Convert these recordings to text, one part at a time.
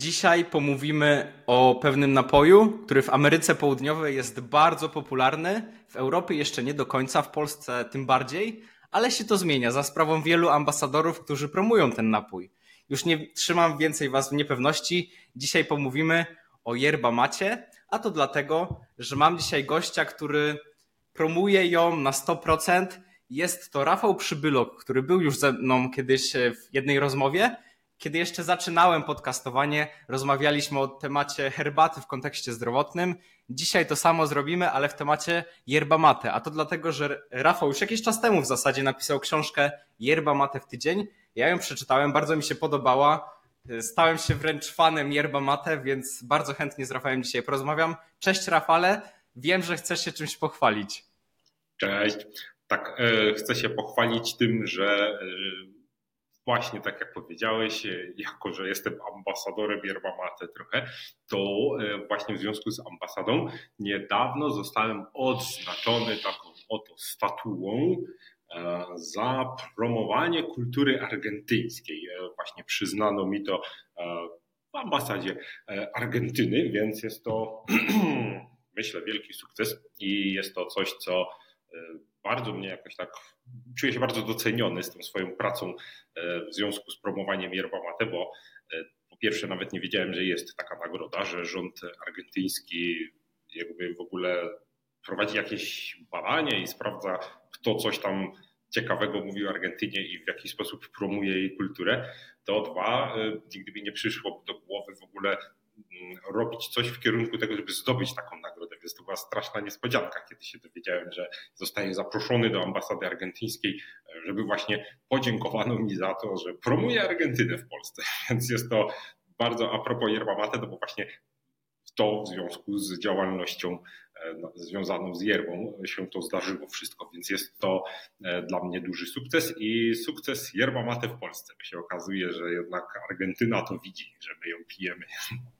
Dzisiaj pomówimy o pewnym napoju, który w Ameryce Południowej jest bardzo popularny, w Europie jeszcze nie do końca, w Polsce tym bardziej, ale się to zmienia za sprawą wielu ambasadorów, którzy promują ten napój. Już nie trzymam więcej Was w niepewności. Dzisiaj pomówimy o yerba macie, a to dlatego, że mam dzisiaj gościa, który promuje ją na 100%. Jest to Rafał Przybylok, który był już ze mną kiedyś w jednej rozmowie kiedy jeszcze zaczynałem podcastowanie, rozmawialiśmy o temacie herbaty w kontekście zdrowotnym. Dzisiaj to samo zrobimy, ale w temacie yerba mate. A to dlatego, że Rafał już jakiś czas temu w zasadzie napisał książkę Yerba mate w tydzień. Ja ją przeczytałem, bardzo mi się podobała. Stałem się wręcz fanem yerba mate, więc bardzo chętnie z Rafałem dzisiaj porozmawiam. Cześć Rafale, wiem, że chcesz się czymś pochwalić. Cześć. Tak, e, chcę się pochwalić tym, że e, właśnie tak jak powiedziałeś, e, jako że jestem ambasadorem Yerba Mate trochę, to e, właśnie w związku z ambasadą niedawno zostałem odznaczony taką oto statuą e, za promowanie kultury argentyńskiej. Właśnie przyznano mi to w ambasadzie Argentyny, więc jest to myślę wielki sukces i jest to coś, co bardzo mnie jakoś tak, czuję się bardzo doceniony z tą swoją pracą e, w związku z promowaniem yerba mate, bo e, po pierwsze nawet nie wiedziałem, że jest taka nagroda, że rząd argentyński jakby w ogóle prowadzi jakieś badanie i sprawdza, kto coś tam ciekawego mówi o Argentynie i w jaki sposób promuje jej kulturę, to dwa, e, nigdy mi nie przyszło do głowy w ogóle robić coś w kierunku tego, żeby zdobyć taką nagrodę więc to była straszna niespodzianka, kiedy się dowiedziałem, że zostaję zaproszony do ambasady argentyńskiej, żeby właśnie podziękowano mi za to, że promuje Argentynę w Polsce. Więc jest to bardzo a propos yerba mate, no bo właśnie to w związku z działalnością e, no, związaną z yerbą się to zdarzyło wszystko, więc jest to e, dla mnie duży sukces i sukces yerba mate w Polsce. Bo się okazuje, że jednak Argentyna to widzi, że my ją pijemy.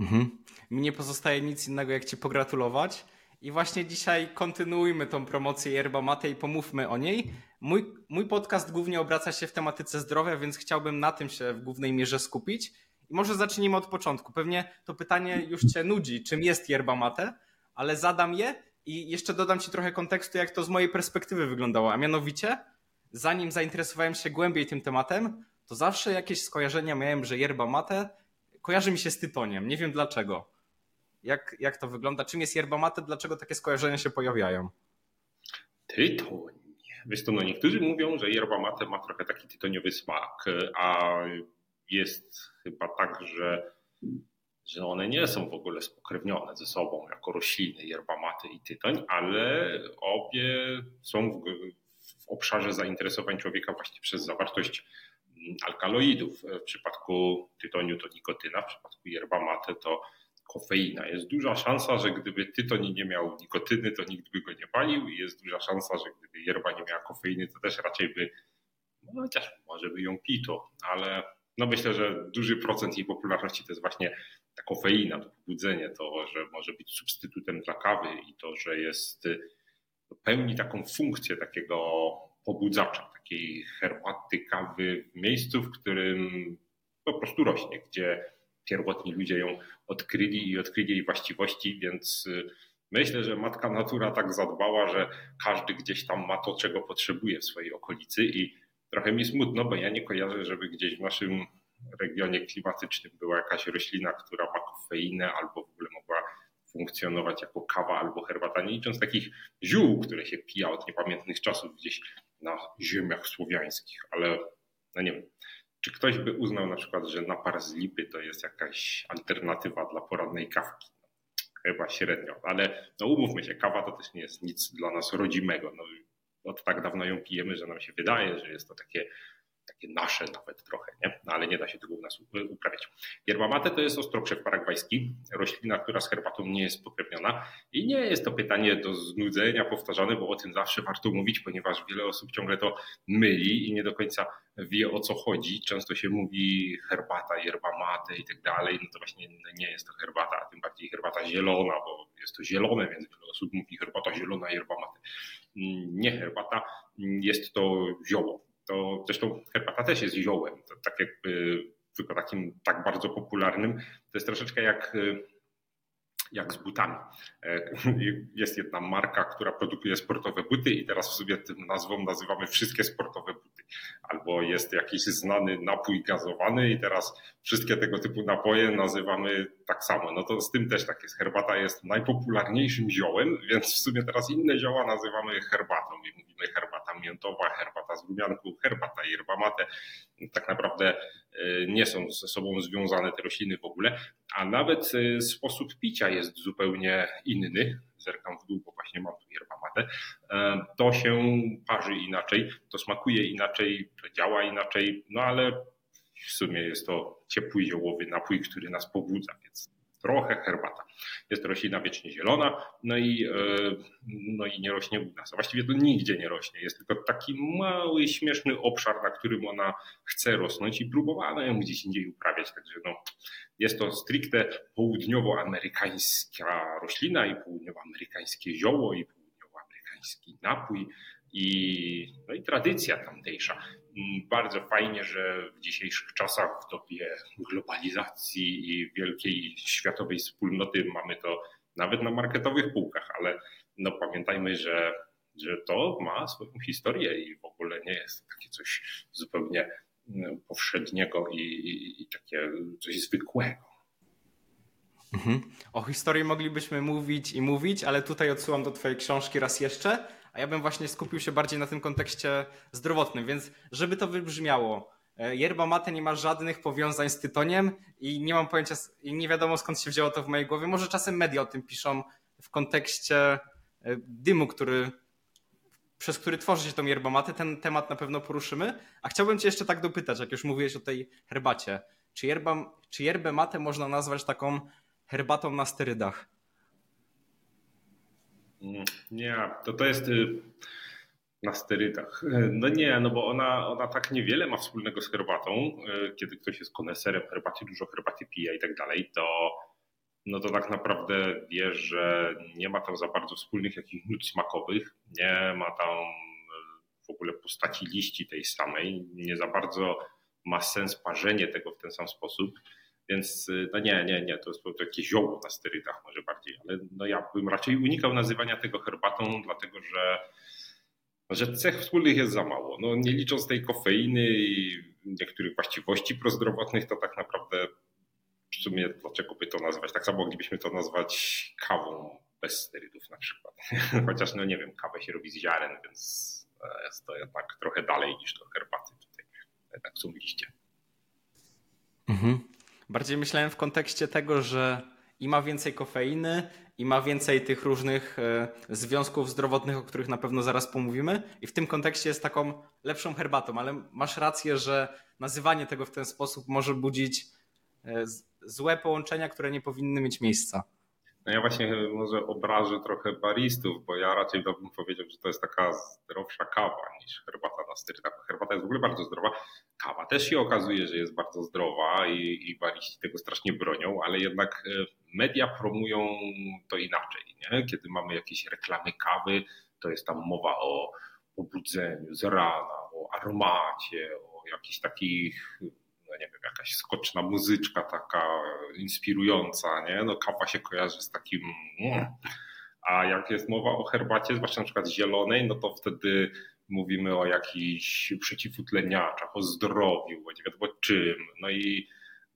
Mhm. Mi nie pozostaje nic innego, jak Ci pogratulować. I właśnie dzisiaj kontynuujmy tą promocję yerba mate i pomówmy o niej. Mój, mój podcast głównie obraca się w tematyce zdrowia, więc chciałbym na tym się w głównej mierze skupić. I może zacznijmy od początku. Pewnie to pytanie już Cię nudzi, czym jest yerba mate, ale zadam je i jeszcze dodam Ci trochę kontekstu, jak to z mojej perspektywy wyglądało. A mianowicie, zanim zainteresowałem się głębiej tym tematem, to zawsze jakieś skojarzenia miałem, że yerba mate kojarzy mi się z tytoniem. Nie wiem dlaczego. Jak, jak to wygląda? Czym jest yerba mate? Dlaczego takie skojarzenia się pojawiają? Tytoń. Wiesz to, no niektórzy mówią, że yerba mate ma trochę taki tytoniowy smak, a jest chyba tak, że, że one nie są w ogóle spokrewnione ze sobą jako rośliny, yerba mate i tytoń, ale obie są w, w obszarze zainteresowań człowieka właśnie przez zawartość alkaloidów. W przypadku tytoniu to nikotyna, w przypadku yerba mate to kofeina. Jest duża szansa, że gdyby tytoń nie miał nikotyny, to nikt by go nie palił i jest duża szansa, że gdyby yerba nie miała kofeiny, to też raczej by, no chociaż może by ją pito, ale no myślę, że duży procent jej popularności to jest właśnie ta kofeina, to pobudzenie, to, że może być substytutem dla kawy i to, że jest pełni taką funkcję takiego pobudzacza, takiej herbaty, kawy w miejscu, w którym po prostu rośnie, gdzie pierwotni ludzie ją odkryli i odkryli jej właściwości, więc y, myślę, że matka natura tak zadbała, że każdy gdzieś tam ma to, czego potrzebuje w swojej okolicy i trochę mi smutno, bo ja nie kojarzę, żeby gdzieś w naszym regionie klimatycznym była jakaś roślina, która ma kofeinę albo w ogóle mogła funkcjonować jako kawa albo herbata, nie licząc takich ziół, które się pija od niepamiętnych czasów gdzieś na ziemiach słowiańskich, ale no nie wiem. Czy ktoś by uznał na przykład, że napar z lipy to jest jakaś alternatywa dla porannej kawki? Chyba średnio, ale no umówmy się, kawa to też nie jest nic dla nas rodzimego. No, od tak dawno ją pijemy, że nam się wydaje, że jest to takie takie nasze nawet trochę, nie? No, ale nie da się tego u nas uprawiać. Yerba mate to jest ostrokrzew paragwajski, roślina, która z herbatą nie jest pokrewniona i nie jest to pytanie do znudzenia powtarzane, bo o tym zawsze warto mówić, ponieważ wiele osób ciągle to myli i nie do końca wie o co chodzi. Często się mówi herbata, yerba mate i tak dalej, no to właśnie nie jest to herbata, a tym bardziej herbata zielona, bo jest to zielone, więc wiele osób mówi herbata zielona, yerba mate. Nie herbata, jest to zioło to zresztą herbata też jest ziołem. To tak jakby tylko takim tak bardzo popularnym. To jest troszeczkę jak jak z butami. E, jest jedna marka, która produkuje sportowe buty i teraz w sobie tym nazwą nazywamy wszystkie sportowe buty. Albo jest jakiś znany napój gazowany i teraz wszystkie tego typu napoje nazywamy tak samo. No to z tym też tak jest. Herbata jest najpopularniejszym ziołem, więc w sumie teraz inne zioła nazywamy herbatą i mówimy herbata miętowa, herbata z rumianku, herbata yerba mate. Tak naprawdę nie są ze sobą związane te rośliny w ogóle, a nawet e, sposób picia jest zupełnie inny. Zerkam w dół, bo właśnie mam tu yerba mate. To się parzy inaczej, to smakuje inaczej, to działa inaczej, no ale w sumie jest to ciepły ziołowy napój, który nas pobudza, więc trochę herbata. Jest to roślina wiecznie zielona, no i, e, no i nie rośnie u nas. Właściwie to nigdzie nie rośnie. Jest tylko taki mały, śmieszny obszar, na którym ona chce rosnąć i próbowano ją gdzieś indziej uprawiać. Także no, jest to stricte południowoamerykańska roślina i południowoamerykańskie zioło i południowoamerykański napój i, no i tradycja tamtejsza. Bardzo fajnie, że w dzisiejszych czasach, w dobie globalizacji i wielkiej światowej wspólnoty mamy to nawet na marketowych półkach, ale no pamiętajmy, że, że to ma swoją historię i w ogóle nie jest takie coś zupełnie mm, powszedniego i, i, i takie coś zwykłego. Mhm. O historii moglibyśmy mówić i mówić, ale tutaj odsyłam do Twojej książki raz jeszcze a ja bym właśnie skupił się bardziej na tym kontekście zdrowotnym, więc żeby to wybrzmiało, e, yerba mate nie ma żadnych powiązań z tytoniem i nie mam pojęcia, i nie wiadomo skąd się wzięło to w mojej głowie. Może czasem media o tym piszą w kontekście e, dymu, który, przez który tworzy się tą yerba mate. Ten temat na pewno poruszymy. A chciałbym cię jeszcze tak dopytać, jak już mówiłeś o tej herbacie. Czy, yerba, czy yerbę mate można nazwać taką herbatą na sterydach? Nie, to to jest y, na sterydach. No nie, no bo ona, ona tak niewiele ma wspólnego z herbatą. Y, kiedy ktoś jest koneserem herbaty, dużo herbaty pije i tak dalej, to no to tak naprawdę wie, że nie ma tam za bardzo wspólnych jakichś nut smakowych, nie ma tam y, w ogóle postaci liści tej samej, nie za bardzo ma sens parzenie tego w ten sam sposób. Więc y, no nie, nie, nie, to jest po jakieś zioło na sterydach może bardziej, ale no ja bym raczej unikał nazywania tego herbatą, dlatego że, że cech wspólnych jest za mało. No nie licząc tej kofeiny i niektórych właściwości prozdrowotnych, to tak naprawdę w sumie dlaczego by to nazwać? Tak samo moglibyśmy to nazwać kawą bez sterydów na przykład. Chociaż no nie wiem, kawę się robi z ziaren, więc e, jest to jednak trochę dalej niż do herbaty tutaj. Tak są liście. Mhm. Bardziej myślałem w kontekście tego, że i ma więcej kofeiny, i ma więcej tych różnych e, związków zdrowotnych, o których na pewno zaraz pomówimy. I w tym kontekście jest taką lepszą herbatą, ale masz rację, że nazywanie tego w ten sposób może budzić e, złe połączenia, które nie powinny mieć miejsca. No ja właśnie może obrażę trochę baristów, bo ja raczej bym powiedział, że to jest taka zdrowsza kawa niż herbata na sterydach. Herbata jest w ogóle bardzo zdrowa. Kawa też się okazuje, że jest bardzo zdrowa i, i bariści tego strasznie bronią, ale jednak e, media promują to inaczej. Nie? Kiedy mamy jakieś reklamy kawy, to jest tam mowa o pobudzeniu z rana, o aromacie, o jakichś takich nie wiem, jakaś skoczna muzyczka taka inspirująca, nie? No kawa się kojarzy z takim mm. a jak jest mowa o herbacie, zwłaszcza na przykład zielonej, no to wtedy mówimy o jakichś przeciwutleniaczach, o zdrowiu, nie wiadomo czym, no i,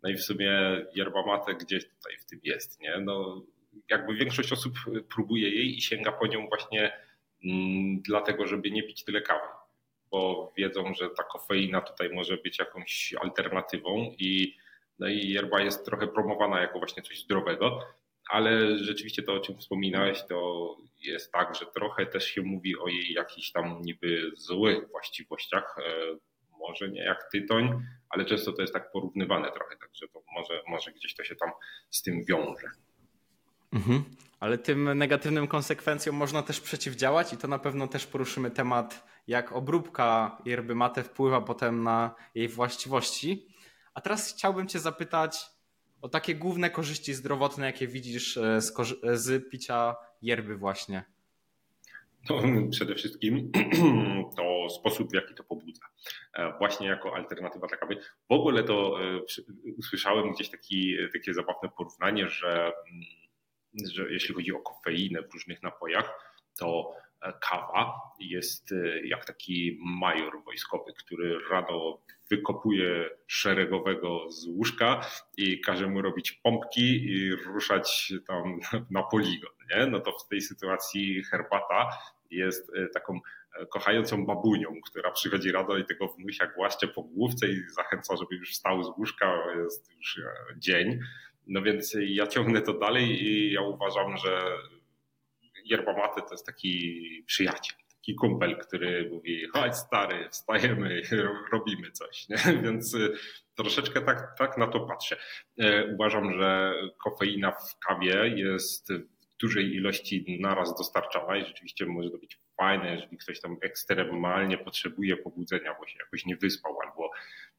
no i w sumie yerba mate gdzieś tutaj w tym jest, nie? No jakby większość osób próbuje jej i sięga po nią właśnie mm, dlatego, żeby nie pić tyle kawy bo wiedzą, że ta kofeina tutaj może być jakąś alternatywą i, no i yerba jest trochę promowana jako właśnie coś zdrowego, ale rzeczywiście to, o czym wspominałeś, to jest tak, że trochę też się mówi o jej jakichś tam niby złych właściwościach, e, może nie jak tytoń, ale często to jest tak porównywane trochę, także to może, może gdzieś to się tam z tym wiąże. Mhm. Ale tym negatywnym konsekwencjom można też przeciwdziałać i to na pewno też poruszymy temat, jak obróbka yerby mate wpływa potem na jej właściwości. A teraz chciałbym Cię zapytać o takie główne korzyści zdrowotne, jakie widzisz e, z, z picia yerby właśnie. No, przede wszystkim to sposób, w jaki to pobudza. E, właśnie jako alternatywa dla kawy. W ogóle to e, usłyszałem gdzieś taki, takie zabawne porównanie, że, mm, że jeśli chodzi o kofeinę w różnych napojach, to kawa jest jak taki major wojskowy, który rano wykopuje szeregowego z łóżka i każe mu robić pompki i ruszać tam na poligon. Nie? No to w tej sytuacji herbata jest e, taką e, kochającą babunią, która przychodzi rano i tego wnusia głaszcze po główce i zachęca, żeby już wstał z łóżka, jest już e, dzień. No więc ja ciągnę to dalej i ja uważam, że yerba mate to jest taki przyjaciel taki kumpel, który mówi, chodź stary, wstajemy, robimy coś. Nie? Więc troszeczkę tak, tak na to patrzę. E, uważam, że kofeina w kawie jest w dużej ilości naraz dostarczana i rzeczywiście może to być fajne, jeżeli ktoś tam ekstremalnie potrzebuje pobudzenia, bo się jakoś nie wyspał albo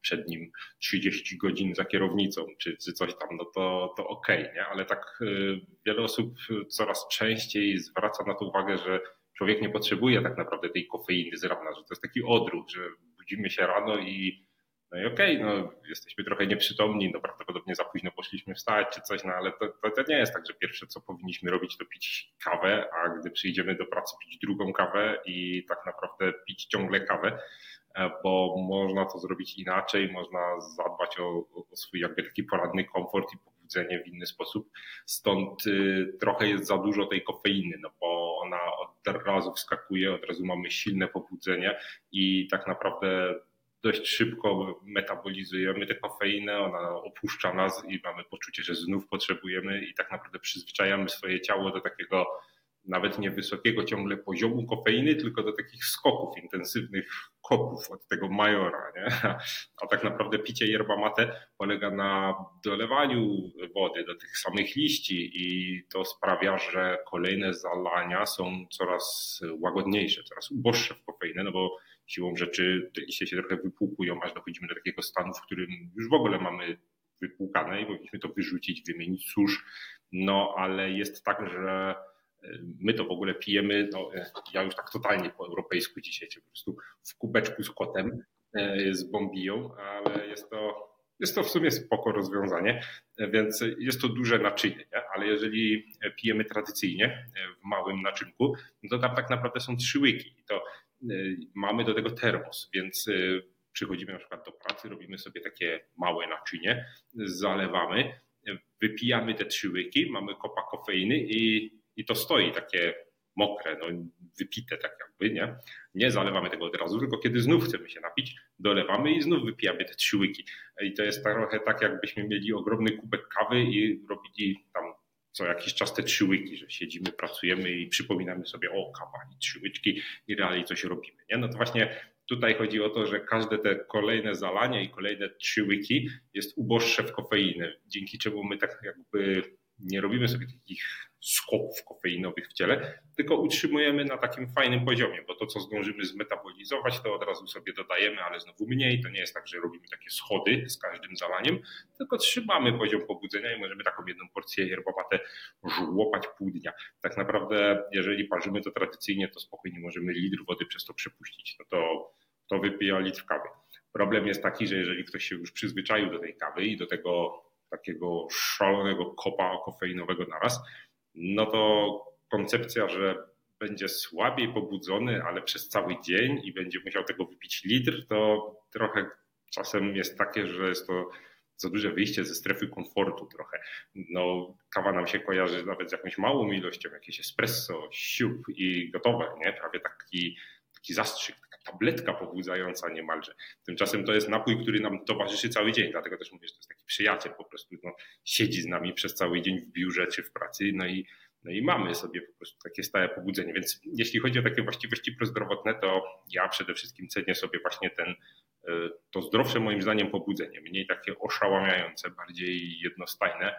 przed nim 30 godzin za kierownicą, czy, czy coś tam, no to, to okej, okay, nie? Ale tak y, wiele osób coraz częściej zwraca na to uwagę, że człowiek nie potrzebuje tak naprawdę tej kofeiny z rana, że to jest taki odruch, że budzimy się rano i no i okej, okay, no jesteśmy trochę nieprzytomni, no prawdopodobnie za późno poszliśmy wstać czy coś, no ale to, to, to, nie jest tak, że pierwsze co powinniśmy robić to pić kawę, a gdy przyjdziemy do pracy pić drugą kawę i tak naprawdę pić ciągle kawę, bo można to zrobić inaczej, można zadbać o, o swój jakby taki poradny komfort i w inny sposób. Stąd y, trochę jest za dużo tej kofeiny, no bo ona od razu wskakuje, od razu mamy silne pobudzenie i tak naprawdę dość szybko metabolizujemy tę kofeinę, ona opuszcza nas i mamy poczucie, że znów potrzebujemy i tak naprawdę przyzwyczajamy swoje ciało do takiego nawet nie wysokiego ciągle poziomu kofeiny, tylko do takich skoków intensywnych kopów od tego majora. Nie? A tak naprawdę picie yerba mate polega na dolewaniu wody do tych samych liści i to sprawia, że kolejne zalania są coraz łagodniejsze, coraz uboższe w kofeinę, no bo siłą rzeczy te liście się trochę wypłukują, aż dochodzimy do takiego stanu, w którym już w ogóle mamy wypłukane i powinniśmy to wyrzucić, wymienić susz. No ale jest tak, że My to w ogóle pijemy, no, ja już tak totalnie po europejsku dzisiaj, po prostu w kubeczku z kotem, e, z bombiją, ale jest to, jest to w sumie spoko rozwiązanie, więc jest to duże naczynie, nie? ale jeżeli pijemy tradycyjnie w małym naczynku, no to tam tak naprawdę są trzy łyki i to e, mamy do tego termos, więc e, przychodzimy na przykład do pracy, robimy sobie takie małe naczynie, zalewamy, wypijamy te trzy łyki, mamy kopa kofeiny i i to stoi takie mokre, no, wypite tak jakby, nie? Nie zalewamy tego od razu, tylko kiedy znów chcemy się napić, dolewamy i znów wypijamy te trzy łyki. I to jest trochę tak, jakbyśmy mieli ogromny kubek kawy i robili tam co jakiś czas te trzy łyki, że siedzimy, pracujemy i przypominamy sobie, o kawa i trzy łyczki i realnie coś robimy, nie? No to właśnie tutaj chodzi o to, że każde te kolejne zalanie i kolejne trzy łyki jest uboższe w kofeinę, dzięki czemu my tak jakby nie robimy sobie takich skoków kofeinowych w ciele, tylko utrzymujemy na takim fajnym poziomie, bo to, co zdążymy zmetabolizować, to od razu sobie dodajemy, ale znowu mniej. To nie jest tak, że robimy takie schody z każdym zalaniem, tylko trzymamy poziom pobudzenia i możemy taką jedną porcję herbatę żłopać pół dnia. Tak naprawdę, jeżeli parzymy to tradycyjnie, to spokojnie możemy litr wody przez to przepuścić. No to, to wypija litr kawy. Problem jest taki, że jeżeli ktoś się już przyzwyczaił do tej kawy i do tego takiego szalonego kopa kofeinowego naraz, no to koncepcja, że będzie słabiej pobudzony, ale przez cały dzień i będzie musiał tego wypić litr, to trochę czasem jest takie, że jest to za duże wyjście ze strefy komfortu trochę. No, kawa nam się kojarzy nawet z jakąś małą ilością, jakieś espresso, siup i gotowe, nie? Prawie taki, taki zastrzyk, tabletka pobudzająca niemalże. Tymczasem to jest napój, który nam towarzyszy cały dzień, dlatego też mówię, że to jest taki przyjaciel, po prostu no, siedzi z nami przez cały dzień w biurze czy w pracy, no i, no i mamy sobie po prostu takie stałe pobudzenie. Więc jeśli chodzi o takie właściwości prozdrowotne, to ja przede wszystkim cenię sobie właśnie ten, e, to zdrowsze moim zdaniem pobudzenie, mniej takie oszałamiające, bardziej jednostajne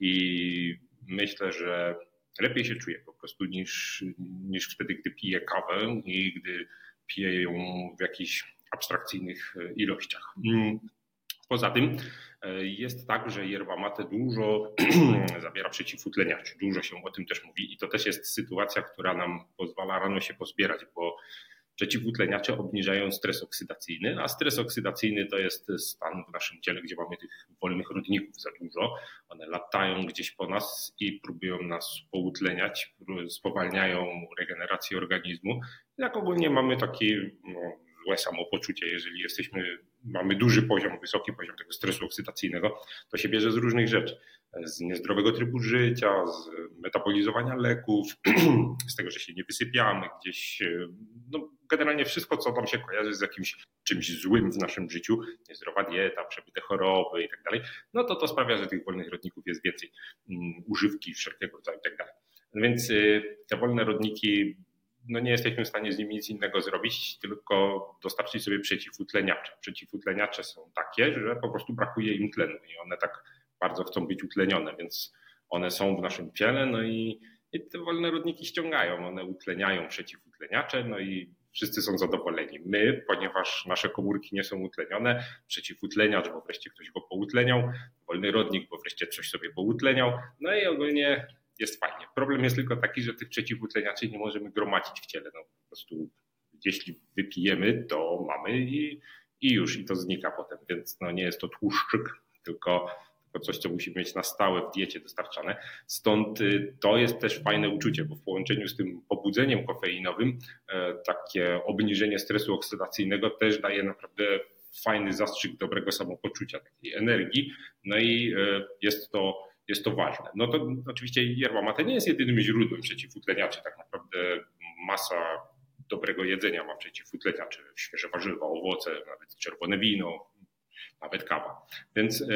i myślę, że lepiej się czuję po prostu niż, niż wtedy, gdy piję kawę i gdy piję ją w jakichś abstrakcyjnych e, ilościach. Mm. Poza tym Jest tak, że yerba mate dużo zawiera przeciwutleniaczy, dużo się o tym też mówi i to też jest sytuacja, która nam pozwala rano się pozbierać, bo Przeciwutleniacze obniżają stres oksydacyjny, a stres oksydacyjny to jest stan w naszym ciele, gdzie mamy tych wolnych rodników za dużo. One latają gdzieś po nas i próbują nas poutleniać, spowalniają regenerację organizmu. Jak ogólnie mamy takie no, złe samopoczucie, jeżeli jesteśmy, mamy duży poziom, wysoki poziom tego stresu oksydacyjnego, to się bierze z różnych rzeczy. Z niezdrowego trybu życia, z metabolizowania leków, z tego, że się nie wysypiamy, gdzieś no, generalnie wszystko, co nam się kojarzy z jakimś czymś złym w naszym życiu, niezdrowa dieta, przebyte choroby i tak dalej, no to to sprawia, że tych wolnych rodników jest więcej, um, używki wszelkiego rodzaju i tak dalej. Więc y, te wolne rodniki, no nie jesteśmy w stanie z nimi nic innego zrobić, tylko dostarczyć sobie przeciwutleniacze. Przeciwutleniacze są takie, że po prostu brakuje im tlenu i one tak bardzo chcą być utlenione, więc one są w naszym ciele, no i, i te wolne rodniki ściągają, one utleniają przeciwutleniacze, no i wszyscy są zadowoleni. My, ponieważ nasze komórki nie są utlenione, przeciwutleniacz, bo wreszcie ktoś go poutleniał, wolny rodnik, bo wreszcie coś sobie poutleniał, no i ogólnie jest fajnie. Problem jest tylko taki, że tych przeciwutleniaczy nie możemy gromadzić w ciele. No, po prostu jeśli wypijemy, to mamy i, i już, i to znika potem, więc no, nie jest to tłuszczyk, tylko to coś, co musi mieć na stałe w diecie dostarczane. Stąd y, to jest też fajne uczucie, bo w połączeniu z tym pobudzeniem kofeinowym e, takie obniżenie stresu oksydacyjnego też daje naprawdę fajny zastrzyk dobrego samopoczucia, takiej energii. No i e, jest to, jest to ważne. No to oczywiście yerba mate nie jest jedynym źródłem przeciwutleniaczy. Tak naprawdę masa dobrego jedzenia ma przeciwutleniacze, świeże warzywa, owoce, nawet czerwone wino, nawet kawa. Więc e,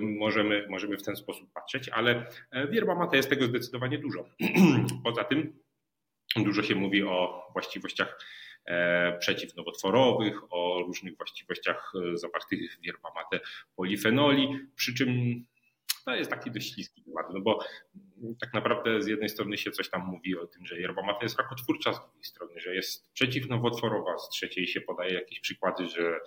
możemy, możemy w ten sposób patrzeć, ale wierba mate jest tego zdecydowanie dużo. Poza tym dużo się mówi o właściwościach e, przeciwnowotworowych, o różnych właściwościach e, zawartych w yerba mate polifenoli, przy czym to jest taki dość śliski temat, no bo tak naprawdę z jednej strony się coś tam mówi o tym, że yerba mate jest rakotwórcza, z drugiej strony, że jest przeciwnowotworowa, z trzeciej się podaje jakieś przykłady, że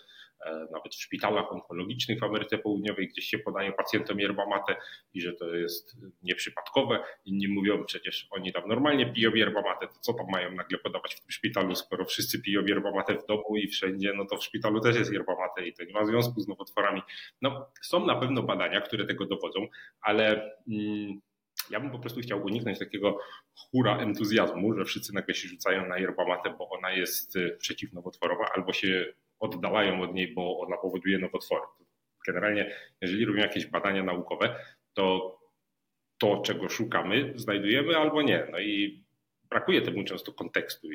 nawet w szpitalach onkologicznych w Ameryce Południowej gdzieś się podaje pacjentom yerba mate i że to jest nieprzypadkowe. Inni mówią przecież oni tam normalnie piją yerba mate, to co tam mają nagle podawać w tym szpitalu, skoro wszyscy piją yerba mate w domu i wszędzie, no to w szpitalu też jest yerba mate i to nie ma związku z nowotworami. No są na pewno badania, które tego dowodzą, ale mm, ja bym po prostu chciał uniknąć takiego hura entuzjazmu, że wszyscy nagle się rzucają na yerba mate, bo ona jest y, przeciwnowotworowa, albo się oddalają od niej, bo ona powoduje nowotwory. Generalnie, jeżeli robimy jakieś badania naukowe, to to, czego szukamy, znajdujemy albo nie. No i brakuje temu często kontekstu.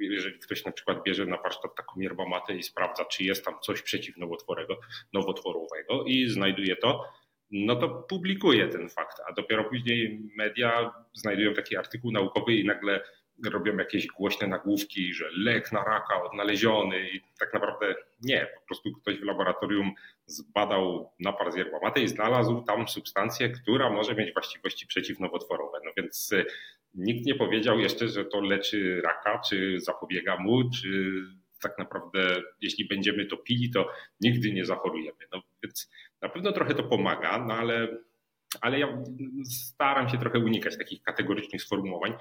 Jeżeli ktoś na przykład bierze na warsztat taką yerbamatę i sprawdza, czy jest tam coś przeciwnowotworowego nowotworowego i znajduje to, no to publikuje ten fakt, a dopiero później media znajdują taki artykuł naukowy i nagle robią jakieś głośne nagłówki, że lek na raka odnaleziony i tak naprawdę nie. Po prostu ktoś w laboratorium zbadał napar z yerba mate i znalazł tam substancję, która może mieć właściwości przeciwnowotworowe. No więc y, nikt nie powiedział jeszcze, że to leczy raka, czy zapobiega mu, czy tak naprawdę jeśli będziemy to pili, to nigdy nie zachorujemy. No więc na pewno trochę to pomaga, no ale, ale ja staram się trochę unikać takich kategorycznych sformułowań.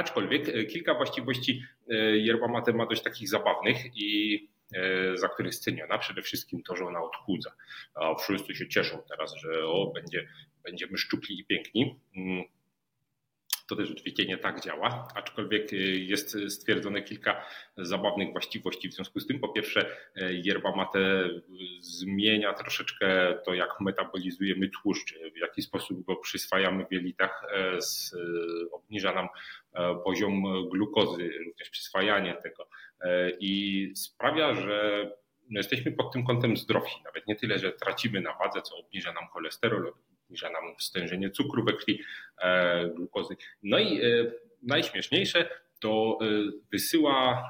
Aczkolwiek e, kilka właściwości e, yerba mate ma dość takich zabawnych i e, za których jest ceniona. Przede wszystkim to, że ona odchudza. Wszyscy się cieszą teraz, że o, będzie, będziemy szczupli i piękni. To też oczywiście nie tak działa, aczkolwiek y, jest stwierdzone kilka zabawnych właściwości w związku z tym. Po pierwsze, y, yerba mate zmienia troszeczkę to, jak metabolizujemy tłuszcz, w jaki sposób go przyswajamy w jelitach, obniża nam e, poziom glukozy, również przyswajanie tego e, i sprawia, że jesteśmy pod tym kątem zdrowi. Nawet nie tyle, że tracimy na wadze, co obniża nam cholesterol, obniża nam stężenie cukru we krwi, e, glukozy. No i e, najśmieszniejsze to e, wysyła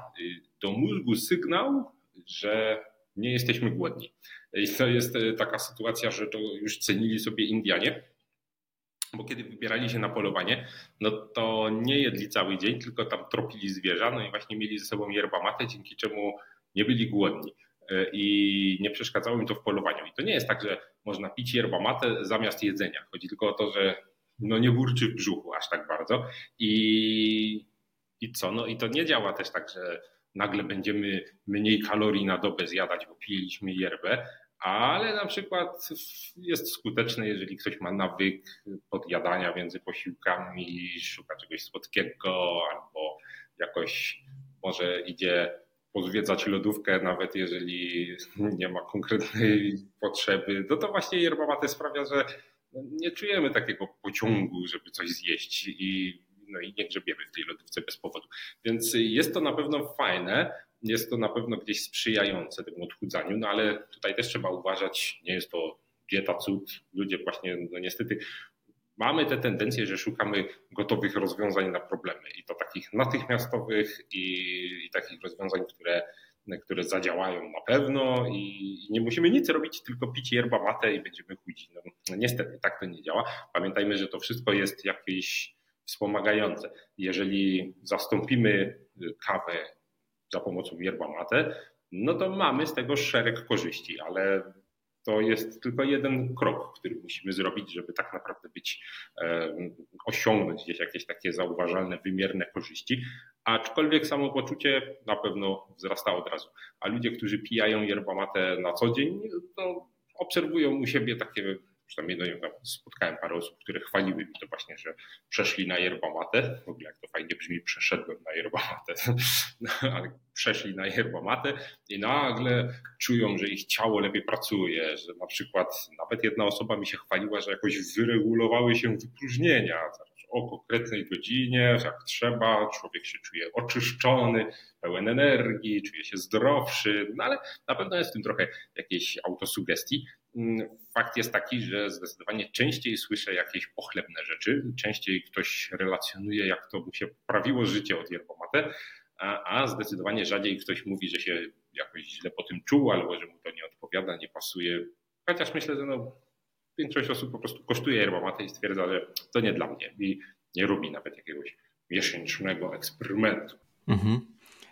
do mózgu sygnał, że nie jesteśmy głodni. I to jest taka sytuacja, że to już cenili sobie Indianie, bo kiedy wybierali się na polowanie, no to nie jedli cały dzień, tylko tam tropili zwierza, no i właśnie mieli ze sobą yerba mate, dzięki czemu nie byli głodni i nie przeszkadzało im to w polowaniu. I to nie jest tak, że można pić yerba mate zamiast jedzenia. Chodzi tylko o to, że no nie burczy w brzuchu aż tak bardzo. I, I co? No i to nie działa też tak, że nagle będziemy mniej kalorii na dobę zjadać, bo piliśmy yerbę, ale na przykład jest skuteczne, jeżeli ktoś ma nawyk podjadania między posiłkami, szuka czegoś słodkiego albo jakoś może idzie pozwiedzać lodówkę, nawet jeżeli nie ma konkretnej potrzeby, no to właśnie yerba sprawia, że nie czujemy takiego pociągu, żeby coś zjeść i, no i nie grzebiemy w tej lodówce bez powodu. Więc jest to na pewno fajne, jest to na pewno gdzieś sprzyjające temu odchudzaniu, no ale tutaj też trzeba uważać, nie jest to dieta cud. Ludzie właśnie, no niestety mamy tę tendencję, że szukamy gotowych rozwiązań na problemy i to takich natychmiastowych i, i takich rozwiązań, które, które zadziałają na pewno i nie musimy nic robić, tylko pić yerba mate i będziemy chudzi. No, no niestety tak to nie działa. Pamiętajmy, że to wszystko jest jakieś wspomagające. Jeżeli zastąpimy kawę za pomocą yerba mate, no to mamy z tego szereg korzyści, ale to jest tylko jeden krok, który musimy zrobić, żeby tak naprawdę być, osiągnąć gdzieś jakieś takie zauważalne, wymierne korzyści. Aczkolwiek samopoczucie na pewno wzrasta od razu. A ludzie, którzy pijają yerba mate na co dzień, to obserwują u siebie takie przynajmniej no, spotkałem parę osób, które chwaliły mi to właśnie, że przeszli na yerba mate. W ogóle jak to fajnie brzmi, przeszedłem na yerba mate, no, ale przeszli na yerba mate i nagle czują, że ich ciało lepiej pracuje, że na przykład nawet jedna osoba mi się chwaliła, że jakoś wyregulowały się wypróżnienia o konkretnej godzinie, jak trzeba, człowiek się czuje oczyszczony, pełen energii, czuje się zdrowszy, no ale na pewno jest w tym trochę jakiejś autosugestii. Mm, fakt jest taki, że zdecydowanie częściej słyszę jakieś pochlebne rzeczy, częściej ktoś relacjonuje, jak to mu się poprawiło życie od jerbomate, a, a zdecydowanie rzadziej ktoś mówi, że się jakoś źle po tym czuł, albo że mu to nie odpowiada, nie pasuje. Chociaż myślę, że no, większość osób po prostu kosztuje yerbomatę i stwierdza, że to nie dla mnie i nie robi nawet jakiegoś miesięcznego eksperymentu. Mhm.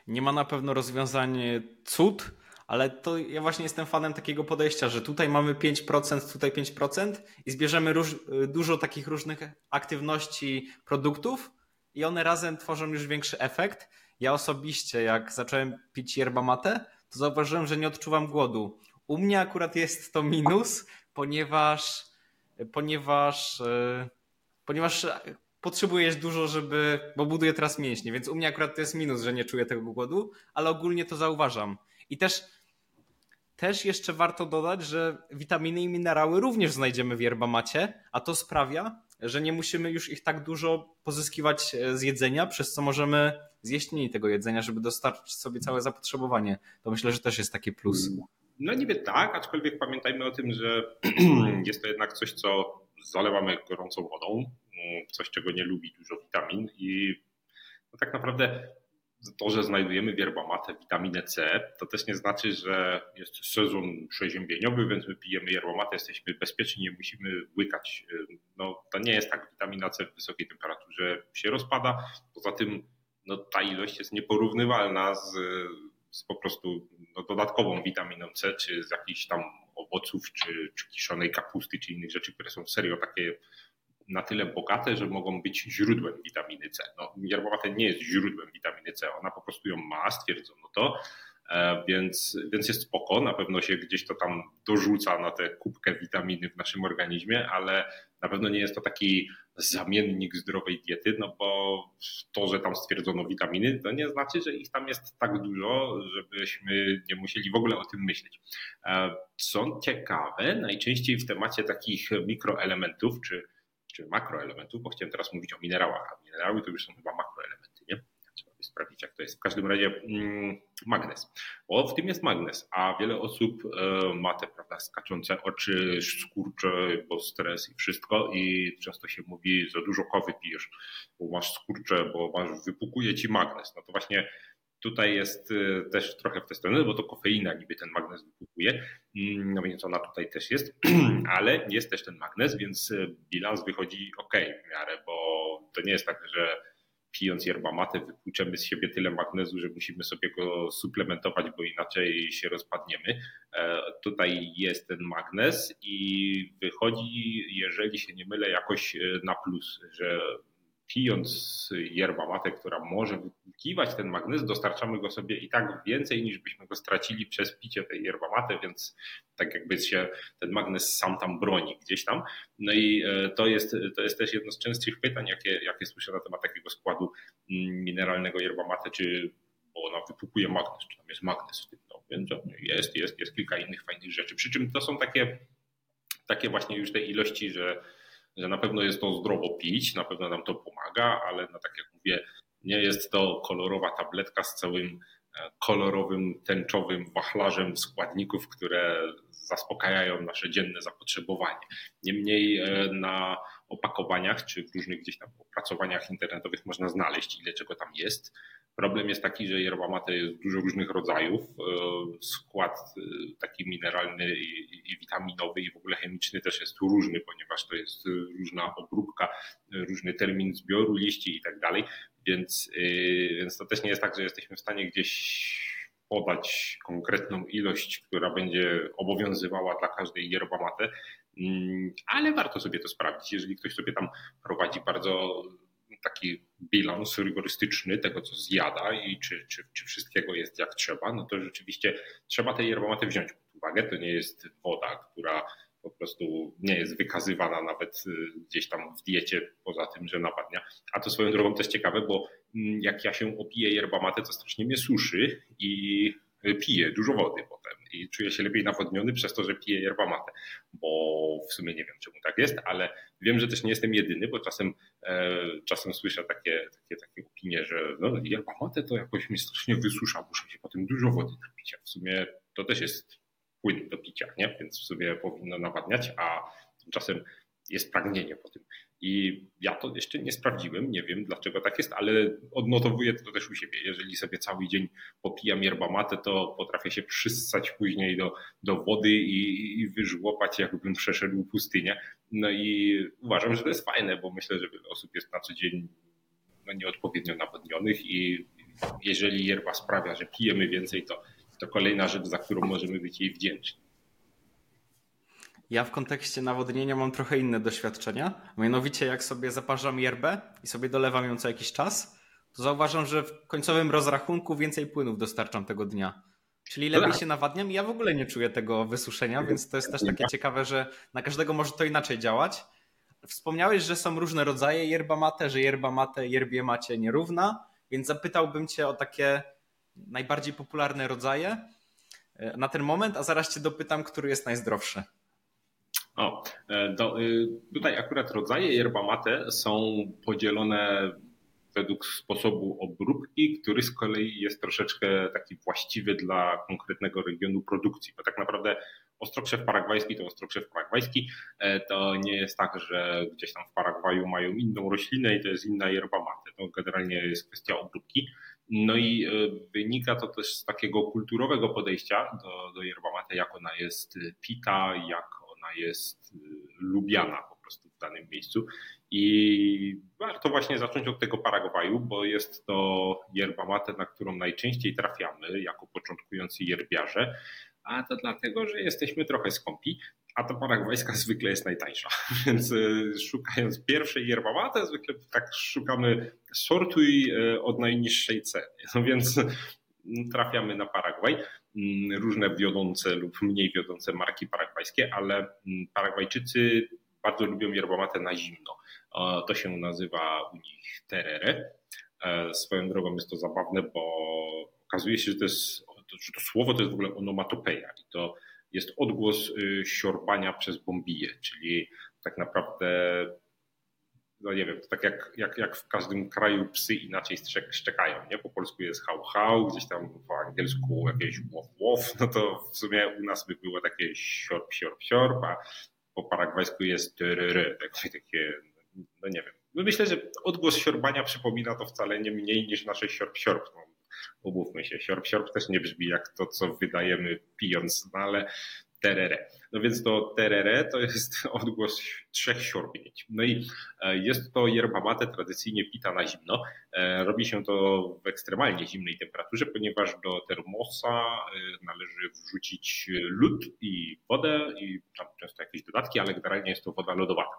Nie ma na pewno rozwiązań cud, ale to ja właśnie jestem fanem takiego podejścia, że tutaj mamy 5%, tutaj 5% i zbierzemy róż, dużo takich różnych aktywności, produktów i one razem tworzą już większy efekt. Ja osobiście, jak zacząłem pić yerba mate, to zauważyłem, że nie odczuwam głodu. U mnie akurat jest to minus, ponieważ, ponieważ, e, ponieważ potrzebujesz dużo, żeby, bo buduję teraz mięśnie, więc u mnie akurat to jest minus, że nie czuję tego głodu, ale ogólnie to zauważam. I też też jeszcze warto dodać, że witaminy i minerały również znajdziemy w yerbamacie, a to sprawia, że nie musimy już ich tak dużo pozyskiwać e, z jedzenia, przez co możemy zjeść mniej tego jedzenia, żeby dostarczyć sobie całe zapotrzebowanie. To myślę, że też jest taki plus. No niby tak, aczkolwiek pamiętajmy o tym, że jest to jednak coś, co zalewamy gorącą wodą, mm, coś, czego nie lubi dużo witamin i no tak naprawdę to, że znajdujemy w yerbamatę witaminę C, to też nie znaczy, że jest sezon przeziębieniowy, więc my pijemy yerbamatę, jesteśmy bezpieczni, nie musimy łykać. No, to nie jest tak, witamina C w wysokiej temperaturze się rozpada. Poza tym no, ta ilość jest nieporównywalna z, z po prostu no, dodatkową witaminą C, czy z jakichś tam owoców, czy, czy kiszonej kapusty, czy innych rzeczy, które są serio takie na tyle bogate, że mogą być źródłem witaminy C. No, yerbowate nie jest źródłem witaminy C, ona po prostu ją ma, stwierdzono to, e, więc, więc jest spoko, na pewno się gdzieś to tam dorzuca na tę kubkę witaminy w naszym organizmie, ale na pewno nie jest to taki zamiennik zdrowej diety, no bo to, że tam stwierdzono witaminy, to nie znaczy, że ich tam jest tak dużo, żebyśmy nie musieli w ogóle o tym myśleć. E, co ciekawe, najczęściej w temacie takich mikroelementów, czy czy makroelementów, bo chciałem teraz mówić o minerałach, a minerały to już są chyba makroelementy, nie? Trzeba by sprawdzić, jak to jest. W każdym razie mm, magnez. Bo w tym jest magnez, a wiele osób e, ma te prawda, skaczące oczy, skurcze, bo stres i wszystko i często się mówi, że dużo kawy pijesz, bo masz skurcze, bo masz, wypukuje ci magnez. No to właśnie Tutaj jest y, też trochę w tę stronę, bo to kofeina niby ten magnez wypukuje, mm, no więc ona tutaj też jest, ale jest też ten magnez, więc y, bilans wychodzi ok w miarę, bo to nie jest tak, że pijąc yerba mate wypłuczemy z siebie tyle magnezu, że musimy sobie go suplementować, bo inaczej się rozpadniemy. E, tutaj jest ten magnez i wychodzi, jeżeli się nie mylę, jakoś e, na plus, że pijąc yerba mate, która może wypłukiwać ten magnez, dostarczamy go sobie i tak więcej niż byśmy go stracili przez picie tej yerba mate, więc tak jakby się ten magnez sam tam broni gdzieś tam. No i e, to jest, to jest też jedno z częstszych pytań, jakie, jakie słyszę na temat takiego składu mm, mineralnego yerba mate, czy bo ona wypukuje magnez, czy tam jest magnez w tym. No, więc jest, jest, jest kilka innych fajnych rzeczy. Przy czym to są takie, takie właśnie już te ilości, że że na pewno jest to zdrowo pić, na pewno nam to pomaga, ale no tak jak mówię, nie jest to kolorowa tabletka z całym e, kolorowym, tęczowym wachlarzem składników, które zaspokajają nasze dzienne zapotrzebowanie. Niemniej e, na opakowaniach czy w różnych gdzieś tam opracowaniach internetowych można znaleźć, ile czego tam jest. Problem jest taki, że yerba mate jest dużo różnych rodzajów. E, skład e, taki mineralny i, witaminowy i w ogóle chemiczny też jest tu różny, ponieważ to jest różna obróbka, różny termin zbioru liści i tak dalej. Więc, więc to też nie jest tak, że jesteśmy w stanie gdzieś podać konkretną ilość, która będzie obowiązywała dla każdej yerba mate, ale warto sobie to sprawdzić. Jeżeli ktoś sobie tam prowadzi bardzo taki bilans rygorystyczny tego, co zjada i czy, czy, czy wszystkiego jest jak trzeba, no to rzeczywiście trzeba tej yerba wziąć pod uwagę. To nie jest woda, która po prostu nie jest wykazywana nawet y, gdzieś tam w diecie, poza tym, że nawadnia. A to swoją drogą też ciekawe, bo mm, jak ja się opiję yerba mate, to strasznie mnie suszy i piję dużo wody potem i czuję się lepiej nawodniony przez to, że piję yerba mate, bo w sumie nie wiem czemu tak jest, ale wiem, że też nie jestem jedyny, bo czasem, e, czasem słyszę takie, takie, takie opinie, że no, yerba mate to jakoś mnie strasznie wysusza, muszę się potem dużo wody napić, w sumie to też jest płyn do picia, nie? więc w sumie powinno nawadniać, a tymczasem jest pragnienie po tym. I ja to jeszcze nie sprawdziłem, nie wiem dlaczego tak jest, ale odnotowuję to też u siebie. Jeżeli sobie cały dzień popijam yerba mate, to potrafię się przyssać później do, do wody i, i wyżłopać, jakbym przeszedł pustynię. No i uważam, że to jest fajne, bo myślę, że wiele osób jest na co dzień no, nieodpowiednio nawodnionych i jeżeli yerba sprawia, że pijemy więcej, to, to kolejna rzecz, za którą możemy być jej wdzięczni. Ja w kontekście nawodnienia mam trochę inne doświadczenia. Mianowicie, jak sobie zaparzam yerbę i sobie dolewam ją co jakiś czas, to zauważam, że w końcowym rozrachunku więcej płynów dostarczam tego dnia. Czyli lepiej tak. się nawadniam i ja w ogóle nie czuję tego wysuszenia, więc to jest też takie ciekawe, że na każdego może to inaczej działać. Wspomniałeś, że są różne rodzaje yerba mate, że yerba mate yerbie macie nierówna, więc zapytałbym cię o takie najbardziej popularne rodzaje na ten moment, a zaraz cię dopytam, który jest najzdrowszy. O, e, do, y, tutaj akurat rodzaje yerba mate są podzielone według sposobu obróbki, który z kolei jest troszeczkę taki właściwy dla konkretnego regionu produkcji, bo tak naprawdę ostrokrzew paragwajski to ostrokrzew paragwajski. E, to nie jest tak, że gdzieś tam w Paragwaju mają inną roślinę i to jest inna yerba mate. To generalnie jest kwestia obróbki. No i e, wynika to też z takiego kulturowego podejścia do, do yerba mate, jak ona jest pita, jak ona jest y, lubiana po prostu w danym miejscu. I warto właśnie zacząć od tego Paragwaju, bo jest to yerba mate, na którą najczęściej trafiamy jako początkujący yerbiarze, a to dlatego, że jesteśmy trochę skąpi, a ta paragwajska zwykle jest najtańsza. Więc y, szukając pierwszej yerba mate, zwykle tak szukamy sortuj y, od najniższej ceny. No więc trafiamy na Paragwaj. Mm, różne wiodące lub mniej wiodące marki paragwajskie, ale mm, Paragwajczycy bardzo lubią yerba na zimno. To się nazywa u nich terere. E, swoją drogą jest to zabawne, bo okazuje się, że to, jest, że to słowo to jest w ogóle onomatopeja i to jest odgłos y, siorbania przez bombiję, czyli tak naprawdę no nie wiem, to tak jak, jak, jak w każdym kraju psy inaczej szczekają, nie? Po polsku jest hał hał, gdzieś tam po angielsku jakieś łow łow, no to w sumie u nas by było takie siorp, siorp, siorp, a po paragwajsku jest tyrry, takie, takie, no nie wiem. No myślę, że odgłos siorbania przypomina to wcale nie mniej niż nasze siorp, siorp. No, umówmy się, siorp, siorp też nie brzmi jak to, co wydajemy pijąc, no ale terere. No więc to terere to jest odgłos trzech siorbięć. No i e, jest to yerba mate tradycyjnie pita na zimno. E, robi się to w ekstremalnie zimnej temperaturze, ponieważ do termosa e, należy wrzucić lód i wodę i tam często jakieś dodatki, ale generalnie jest to woda lodowata.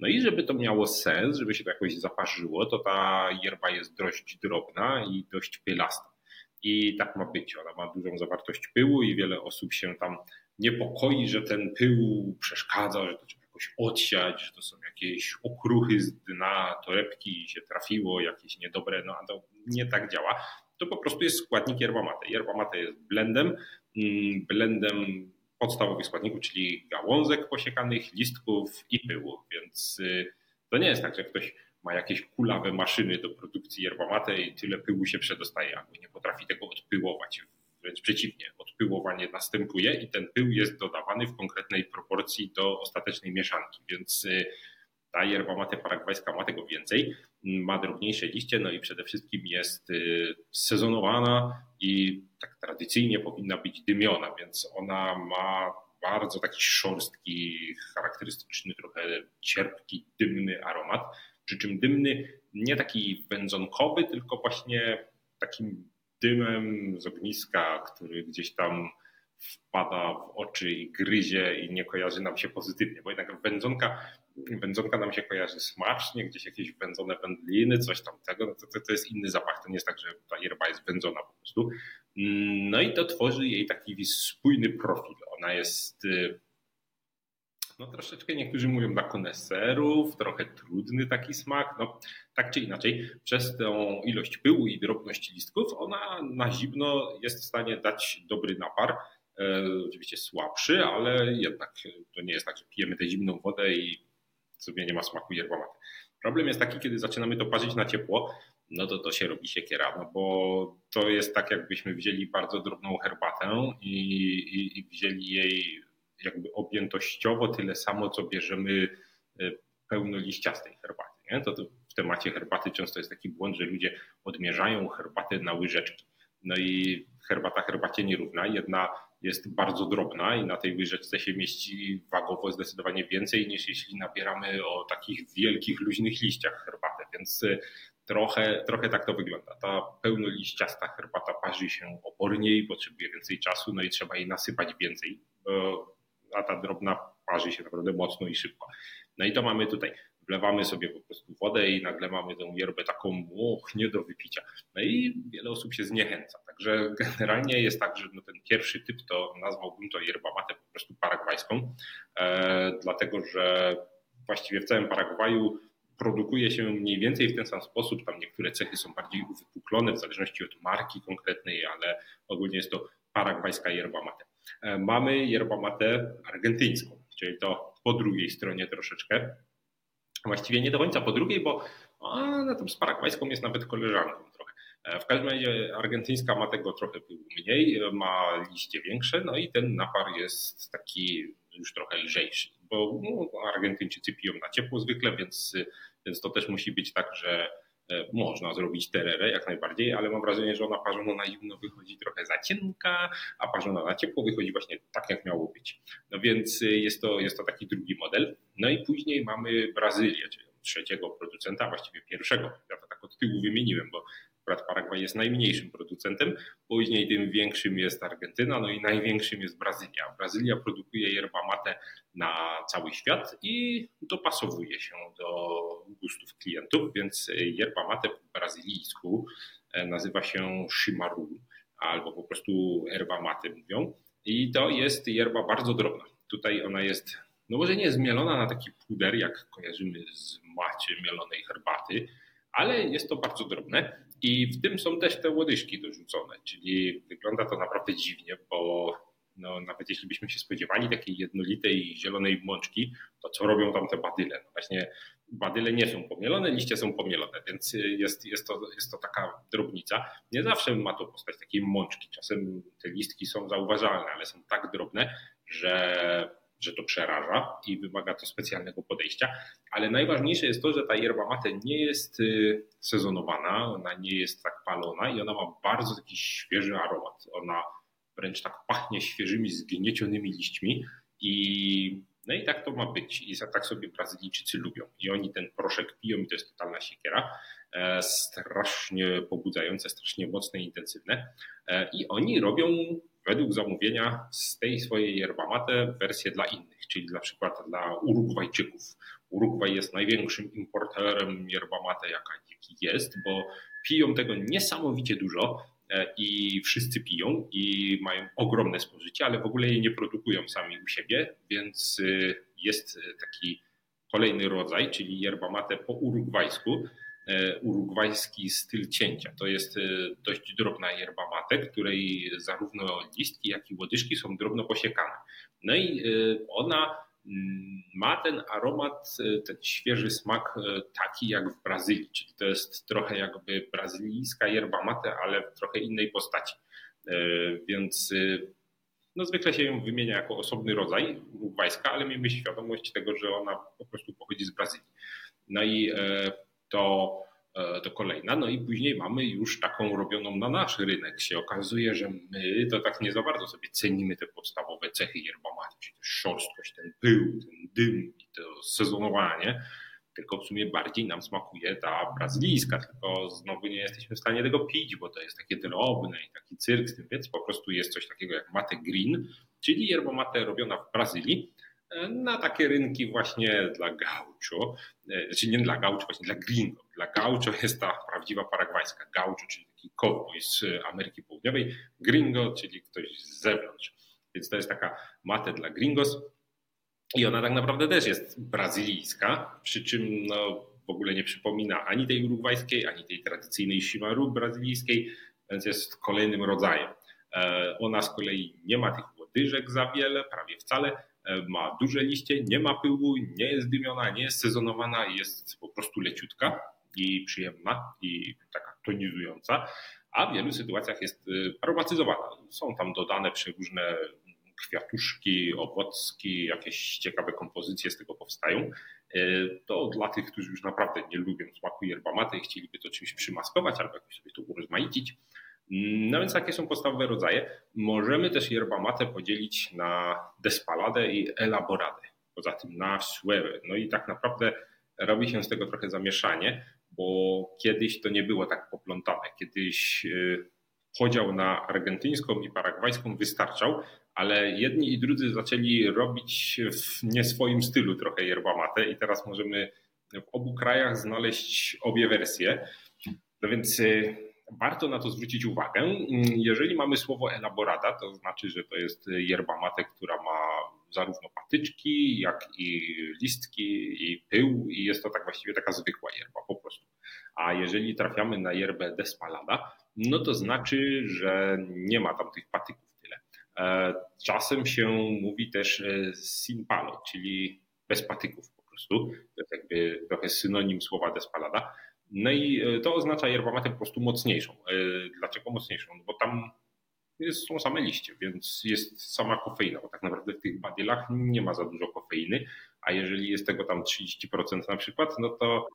No i żeby to miało sens, żeby się to jakoś zaparzyło, to ta yerba jest dość drobna i dość pielasta. I tak ma być. Ona ma dużą zawartość pyłu i wiele osób się tam niepokoi, że ten pył przeszkadza, że to trzeba jakoś odsiać, że to są jakieś okruchy z dna torebki się trafiło, jakieś niedobre, no a to nie tak działa. To po prostu jest składnik yerba mate. Yerba mate jest blendem, mm, blendem podstawowych składników, czyli gałązek posiekanych, listków i pyłu, więc y, to nie jest tak, że ktoś ma jakieś kulawe maszyny do produkcji yerba mate i tyle pyłu się przedostaje, albo nie potrafi tego odpyłować. Wręcz przeciwnie, odpyłowanie następuje i ten pył jest dodawany w konkretnej proporcji do ostatecznej mieszanki, więc y, ta yerba mate paragwajska ma tego więcej, ma drobniejsze liście, no i przede wszystkim jest y, sezonowana i tak tradycyjnie powinna być dymiona, więc ona ma bardzo taki szorstki, charakterystyczny, trochę cierpki, dymny aromat. Przy czym dymny nie taki wędzonkowy, tylko właśnie takim dymem z ogniska, który gdzieś tam wpada w oczy i gryzie i nie kojarzy nam się pozytywnie, bo jednak wędzonka, wędzonka nam się kojarzy smacznie, gdzieś jakieś wędzone wędliny, coś tam tego, no to, to, to jest inny zapach, to nie jest tak, że ta yerba jest wędzona po prostu. No i to tworzy jej taki spójny profil. Ona jest y, no troszeczkę niektórzy mówią dla koneserów, trochę trudny taki smak. No, tak czy inaczej, przez tę ilość pyłu i drobność listków, ona na zimno jest w stanie dać dobry napar. E, oczywiście słabszy, ale jednak to nie jest tak, że pijemy tę zimną wodę i sobie nie ma smaku yerba mate. Problem jest taki, kiedy zaczynamy to parzyć na ciepło, no to to się robi siekiera, no bo to jest tak, jakbyśmy wzięli bardzo drobną herbatę i, i, i wzięli jej jakby objętościowo tyle samo, co bierzemy e, pełnoliściastej herbaty. Nie? To, to w temacie herbaty często jest taki błąd, że ludzie odmierzają herbatę na łyżeczki. No i herbata herbacie nierówna. Jedna jest bardzo drobna i na tej łyżeczce się mieści wagowo zdecydowanie więcej niż jeśli nabieramy o takich wielkich, luźnych liściach herbatę. Więc e, trochę, trochę tak to wygląda. Ta pełnoliściasta herbata parzy się oporniej, potrzebuje więcej czasu, no i trzeba jej nasypać więcej a ta drobna parzy się naprawdę mocno i szybko. No i to mamy tutaj. Wlewamy sobie po prostu wodę i nagle mamy tę yerbę taką och, do wypicia. No i wiele osób się zniechęca. Także generalnie jest tak, że no ten pierwszy typ to nazwałbym to yerba mate po prostu paragwajską, e, dlatego że właściwie w całym Paragwaju produkuje się mniej więcej w ten sam sposób. Tam niektóre cechy są bardziej uwypuklone w zależności od marki konkretnej, ale ogólnie jest to paragwajska yerba mate. E, mamy yerba mate argentyńską, czyli to po drugiej stronie troszeczkę. Właściwie nie do końca po drugiej, bo ona tam z paragwajską jest nawet koleżanką trochę. E, w każdym razie argentyńska ma tego trochę mniej, ma liście większe, no i ten napar jest taki już trochę lżejszy, bo no, Argentyńczycy piją na ciepło zwykle, więc, więc to też musi być tak, że E, można zrobić tererę jak najbardziej, ale mam wrażenie, że ona parzona na zimno wychodzi trochę za cienka, a parzona na ciepło wychodzi właśnie tak, jak miało być. No więc y, jest to, jest to taki drugi model. No i później mamy Brazylię, czyli trzeciego producenta, właściwie pierwszego. Ja to tak od tyłu wymieniłem, bo Akurat Paragwaj jest najmniejszym producentem, później tym większym jest Argentyna, no i największym jest Brazylia. Brazylia produkuje yerba mate na cały świat i dopasowuje się do gustów klientów, więc yerba mate po brazylijsku e, nazywa się shimaru albo po prostu erba mate mówią i to jest yerba bardzo drobna. Tutaj ona jest no może nie zmielona na taki puder, jak kojarzymy z macie mielonej herbaty, ale jest to bardzo drobne i w tym są też te łodyżki dorzucone, czyli wygląda to naprawdę dziwnie, bo no, nawet jeśli byśmy się spodziewali takiej jednolitej zielonej mączki, to co robią tam te badyle? No właśnie badyle nie są pomielone, liście są pomielone, więc jest, jest, to, jest to taka drobnica. Nie zawsze ma to postać takiej mączki. Czasem te listki są zauważalne, ale są tak drobne, że że to przeraża i wymaga to specjalnego podejścia, ale najważniejsze jest to, że ta yerba mate nie jest y, sezonowana, ona nie jest tak palona i ona ma bardzo taki świeży aromat. Ona wręcz tak pachnie świeżymi, zgniecionymi liśćmi I, no i tak to ma być. I tak sobie Brazylijczycy lubią. I oni ten proszek piją i to jest totalna siekiera. E, strasznie pobudzające, strasznie mocne intensywne. E, I oni robią według zamówienia z tej swojej yerba mate wersję dla innych, czyli na przykład dla Urugwajczyków. Urugwaj jest największym importerem yerba mate, jaki jest, bo piją tego niesamowicie dużo e, i wszyscy piją i mają ogromne spożycie, ale w ogóle jej nie produkują sami u siebie, więc jest taki kolejny rodzaj, czyli yerba mate po urugwajsku, E, urugwajski styl cięcia. To jest e, dość drobna yerba mate, której zarówno listki, jak i łodyżki są drobno posiekane. No i e, ona mm, ma ten aromat, ten świeży smak taki jak w Brazylii, czyli to jest trochę jakby brazylijska yerba mate, ale w trochę innej postaci. Więc no zwykle się ją wymienia jako osobny rodzaj urugwajska, ale miejmy świadomość tego, że ona po prostu pochodzi z Brazylii. No i to, e, to kolejna. No i później mamy już taką robioną na nasz rynek. Się okazuje, że my to tak nie za bardzo sobie cenimy te podstawowe cechy yerba czyli szorstkość, ten pył, ten dym i to sezonowanie, tylko w sumie bardziej nam smakuje ta brazylijska, tylko znowu nie jesteśmy w stanie tego pić, bo to jest takie drobne i taki cyrk z tym, więc po prostu jest coś takiego jak mate green, czyli yerba mate robiona w Brazylii, na takie rynki właśnie dla gaucho, e, znaczy nie dla gaucho, właśnie dla gringo. Dla gaucho jest ta prawdziwa paragwajska. Gaucho, czyli taki cowboy z Ameryki Południowej, gringo, czyli ktoś z zewnątrz. Więc to jest taka mate dla gringos i ona tak naprawdę też jest brazylijska, przy czym no, w ogóle nie przypomina ani tej urugwajskiej, ani tej tradycyjnej shimaru brazylijskiej, więc jest kolejnym rodzajem. E, ona z kolei nie ma tych łodyżek za wiele, prawie wcale, ma duże liście, nie ma pyłu, nie jest dymiona, nie jest sezonowana, jest po prostu leciutka i przyjemna i taka tonizująca, a w wielu sytuacjach jest e, aromatyzowana. Są tam dodane przeróżne kwiatuszki, owocki, jakieś ciekawe kompozycje z tego powstają. E, to dla tych, którzy już naprawdę nie lubią smaku yerba mate i chcieliby to czymś przymaskować albo jakoś sobie to urozmaicić, no więc takie są podstawowe rodzaje. Możemy też yerba mate podzielić na despaladę i elaboradę. Poza tym na sueve. No i tak naprawdę robi się z tego trochę zamieszanie, bo kiedyś to nie było tak poplątane. Kiedyś y, podział na argentyńską i paragwajską wystarczał, ale jedni i drudzy zaczęli robić w nie swoim stylu trochę yerba mate i teraz możemy w obu krajach znaleźć obie wersje. No więc y, warto na to zwrócić uwagę. Jeżeli mamy słowo elaborata, to znaczy, że to jest yerba mate, która ma zarówno patyczki, jak i listki i pył i jest to tak właściwie taka zwykła yerba po prostu. A jeżeli trafiamy na yerbę despalada, no to znaczy, że nie ma tam tych patyków tyle. E, czasem się mówi też e, simpalo, czyli bez patyków po prostu. To jest jakby trochę synonim słowa despalada. No i e, to oznacza yerba mate po prostu mocniejszą. E, dlaczego mocniejszą? No bo tam jest, są same liście, więc jest sama kofeina, bo tak naprawdę w tych badylach nie ma za dużo kofeiny, a jeżeli jest tego tam 30% na przykład, no to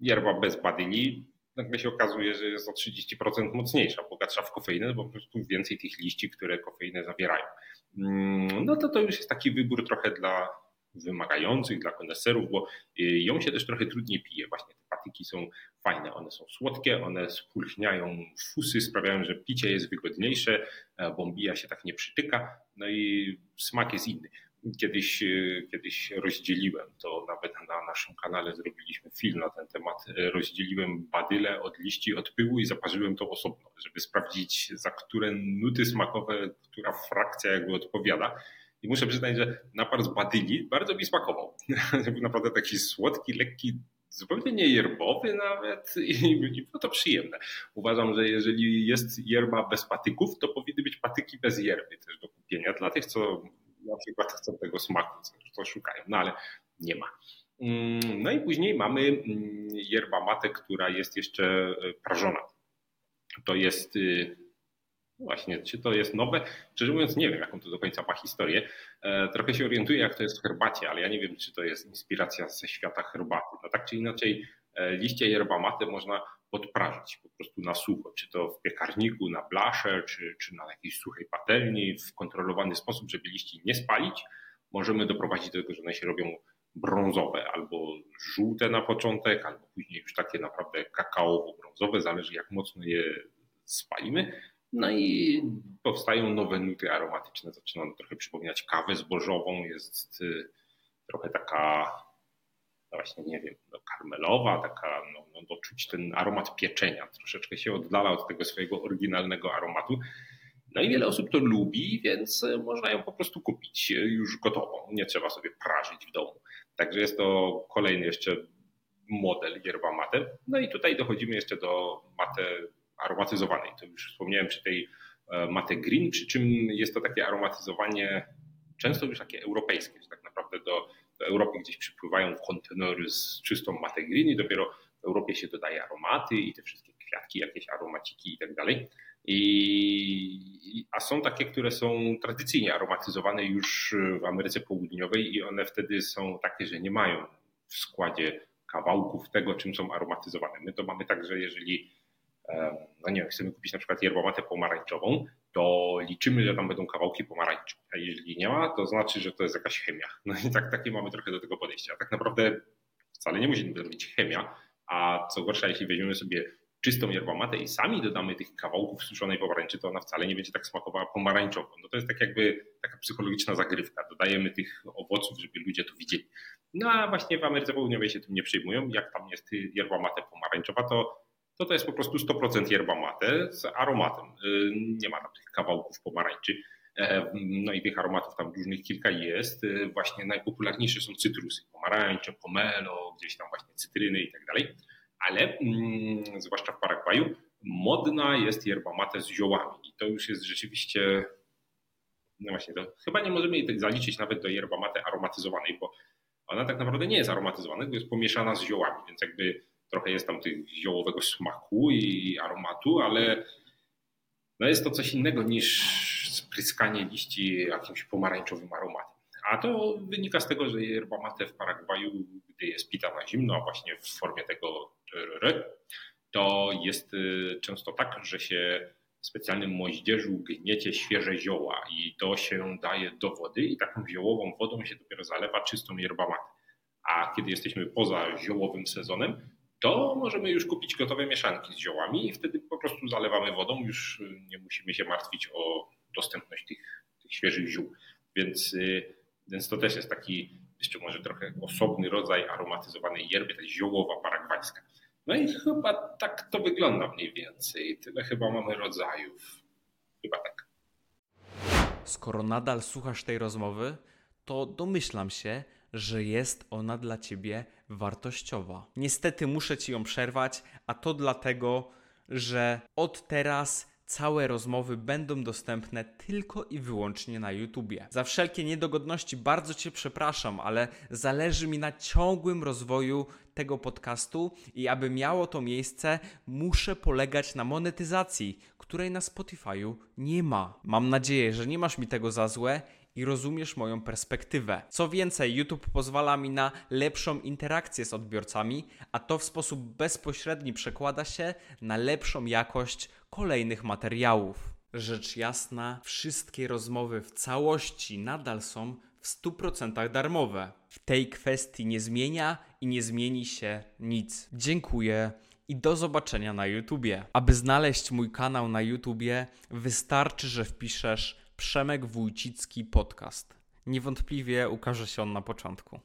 yerba bez badyli nagle się okazuje, że jest o 30% mocniejsza, bogatsza w kofeinę, bo po prostu więcej tych liści, które kofeinę zawierają. Mm, no to to już jest taki wybór trochę dla wymagających, dla koneserów, bo y, ją się też trochę trudniej pije. Właśnie te patyki są fajne, one są słodkie, one spulchniają fusy, sprawiają, że picie jest wygodniejsze, e, bombija się tak nie przytyka, no i smak jest inny. Kiedyś, y, kiedyś rozdzieliłem to, nawet na naszym kanale zrobiliśmy film na ten temat. E, rozdzieliłem badyle od liści, od pyłu i zaparzyłem to osobno, żeby sprawdzić, za które nuty smakowe, która frakcja jakby odpowiada. I muszę przyznać, że napar z badyli bardzo mi smakował. Był naprawdę taki słodki, lekki, zupełnie nie yerbowy nawet i, było to przyjemne. Uważam, że jeżeli jest yerba bez patyków, to powinny być patyki bez yerby też do kupienia dla tych, co na przykład chcą tego smaku, co, co szukają, no ale nie ma. Mm, no i później mamy mm, yerba mate, która jest jeszcze e, prażona. To jest y, Właśnie, czy to jest nowe? Szczerze mówiąc, nie wiem, jaką to do końca ma historię. E, trochę się orientuję, jak to jest w herbacie, ale ja nie wiem, czy to jest inspiracja ze świata herbaty. No tak czy inaczej, e, liście yerba mate można podprażyć po prostu na sucho, czy to w piekarniku, na blasze, czy, czy na jakiejś suchej patelni, w kontrolowany sposób, żeby liści nie spalić. możemy doprowadzić do tego, że one się robią brązowe albo żółte na początek, albo później już takie naprawdę kakaowo-brązowe, zależy jak mocno je spalimy. No i powstają nowe nuty aromatyczne. Zaczyna trochę przypominać kawę zbożową, jest y, trochę taka, no właśnie nie wiem, no karmelowa, taka, no, no, no czuć ten aromat pieczenia. Troszeczkę się oddala od tego swojego oryginalnego aromatu. No i wiele osób to lubi, więc można ją po prostu kupić już gotową. Nie trzeba sobie prażyć w domu. Także jest to kolejny jeszcze model yerba mate. No i tutaj dochodzimy jeszcze do mate aromatyzowanej. To już wspomniałem przy tej e, mate green, przy czym jest to takie aromatyzowanie często już takie europejskie, tak naprawdę do, do Europy gdzieś przypływają kontenery z czystą matę green i dopiero w Europie się dodaje aromaty i te wszystkie kwiatki, jakieś aromaciki i tak dalej. I, a są takie, które są tradycyjnie aromatyzowane już w Ameryce Południowej i one wtedy są takie, że nie mają w składzie kawałków tego, czym są aromatyzowane. My to mamy tak, że jeżeli no nie wiem, chcemy kupić na przykład yerbomatę pomarańczową, to liczymy, że tam będą kawałki pomarańczy. A jeżeli nie ma, to znaczy, że to jest jakaś chemia. No i tak, takie mamy trochę do tego podejścia. Tak naprawdę wcale nie musi być chemia, a co gorsza, jeśli weźmiemy sobie czystą yerbomatę i sami dodamy tych kawałków suszonej pomarańczy, to ona wcale nie będzie tak smakowała pomarańczowo. No to jest tak jakby taka psychologiczna zagrywka. Dodajemy tych owoców, żeby ludzie to widzieli. No a właśnie w Ameryce Południowej się tym nie przejmują. Jak tam jest yerba pomarańczowa, to to to jest po prostu 100% yerba mate z aromatem. Y, nie ma tam tych kawałków pomarańczy. E, no i tych aromatów tam różnych kilka jest. Y, właśnie najpopularniejsze są cytrusy, pomarańcze, pomelo, gdzieś tam właśnie cytryny i tak dalej. Ale mm, zwłaszcza w Paragwaju modna jest yerba mate z ziołami i to już jest rzeczywiście no właśnie, to chyba nie możemy jej zaliczyć nawet do yerba mate aromatyzowanej, bo ona tak naprawdę nie jest aromatyzowana, tylko jest pomieszana z ziołami, więc jakby trochę jest tam tych ziołowego smaku i aromatu, ale no jest to coś innego niż spryskanie liści jakimś pomarańczowym aromatem. A to wynika z tego, że yerba mate w Paragwaju, gdy jest pita na zimno, a właśnie w formie tego to jest y, często tak, że się w specjalnym moździerzu gniecie świeże zioła i to się daje do wody i taką ziołową wodą się dopiero zalewa czystą yerba mate. A kiedy jesteśmy poza ziołowym sezonem, to możemy już kupić gotowe mieszanki z ziołami i wtedy po prostu zalewamy wodą, już y, nie musimy się martwić o dostępność tych, tych świeżych ziół. Więc, y, więc to też jest taki jeszcze może trochę osobny rodzaj aromatyzowanej yerby, ta ziołowa paragwajska. No i chyba tak to wygląda mniej więcej. Tyle chyba mamy rodzajów. Chyba tak. Skoro nadal słuchasz tej rozmowy, to domyślam się, że jest ona dla ciebie wartościowa. Niestety muszę ci ją przerwać, a to dlatego, że od teraz całe rozmowy będą dostępne tylko i wyłącznie na YouTubie. Za wszelkie niedogodności bardzo Cię przepraszam, ale zależy mi na ciągłym rozwoju tego podcastu i aby miało to miejsce, muszę polegać na monetyzacji, której na Spotify'u nie ma. Mam nadzieję, że nie masz mi tego za złe i rozumiesz moją perspektywę. Co więcej, YouTube pozwala mi na lepszą interakcję z odbiorcami, a to w sposób bezpośredni przekłada się na lepszą jakość kolejnych materiałów. Rzecz jasna, wszystkie rozmowy w całości nadal są w 100% darmowe. W tej kwestii nie zmienia i nie zmieni się nic. Dziękuję i do zobaczenia na YouTubie. Aby znaleźć mój kanał na YouTubie, wystarczy, że wpiszesz Przemek Wójcicki Podcast. Niewątpliwie ukaże się on na początku.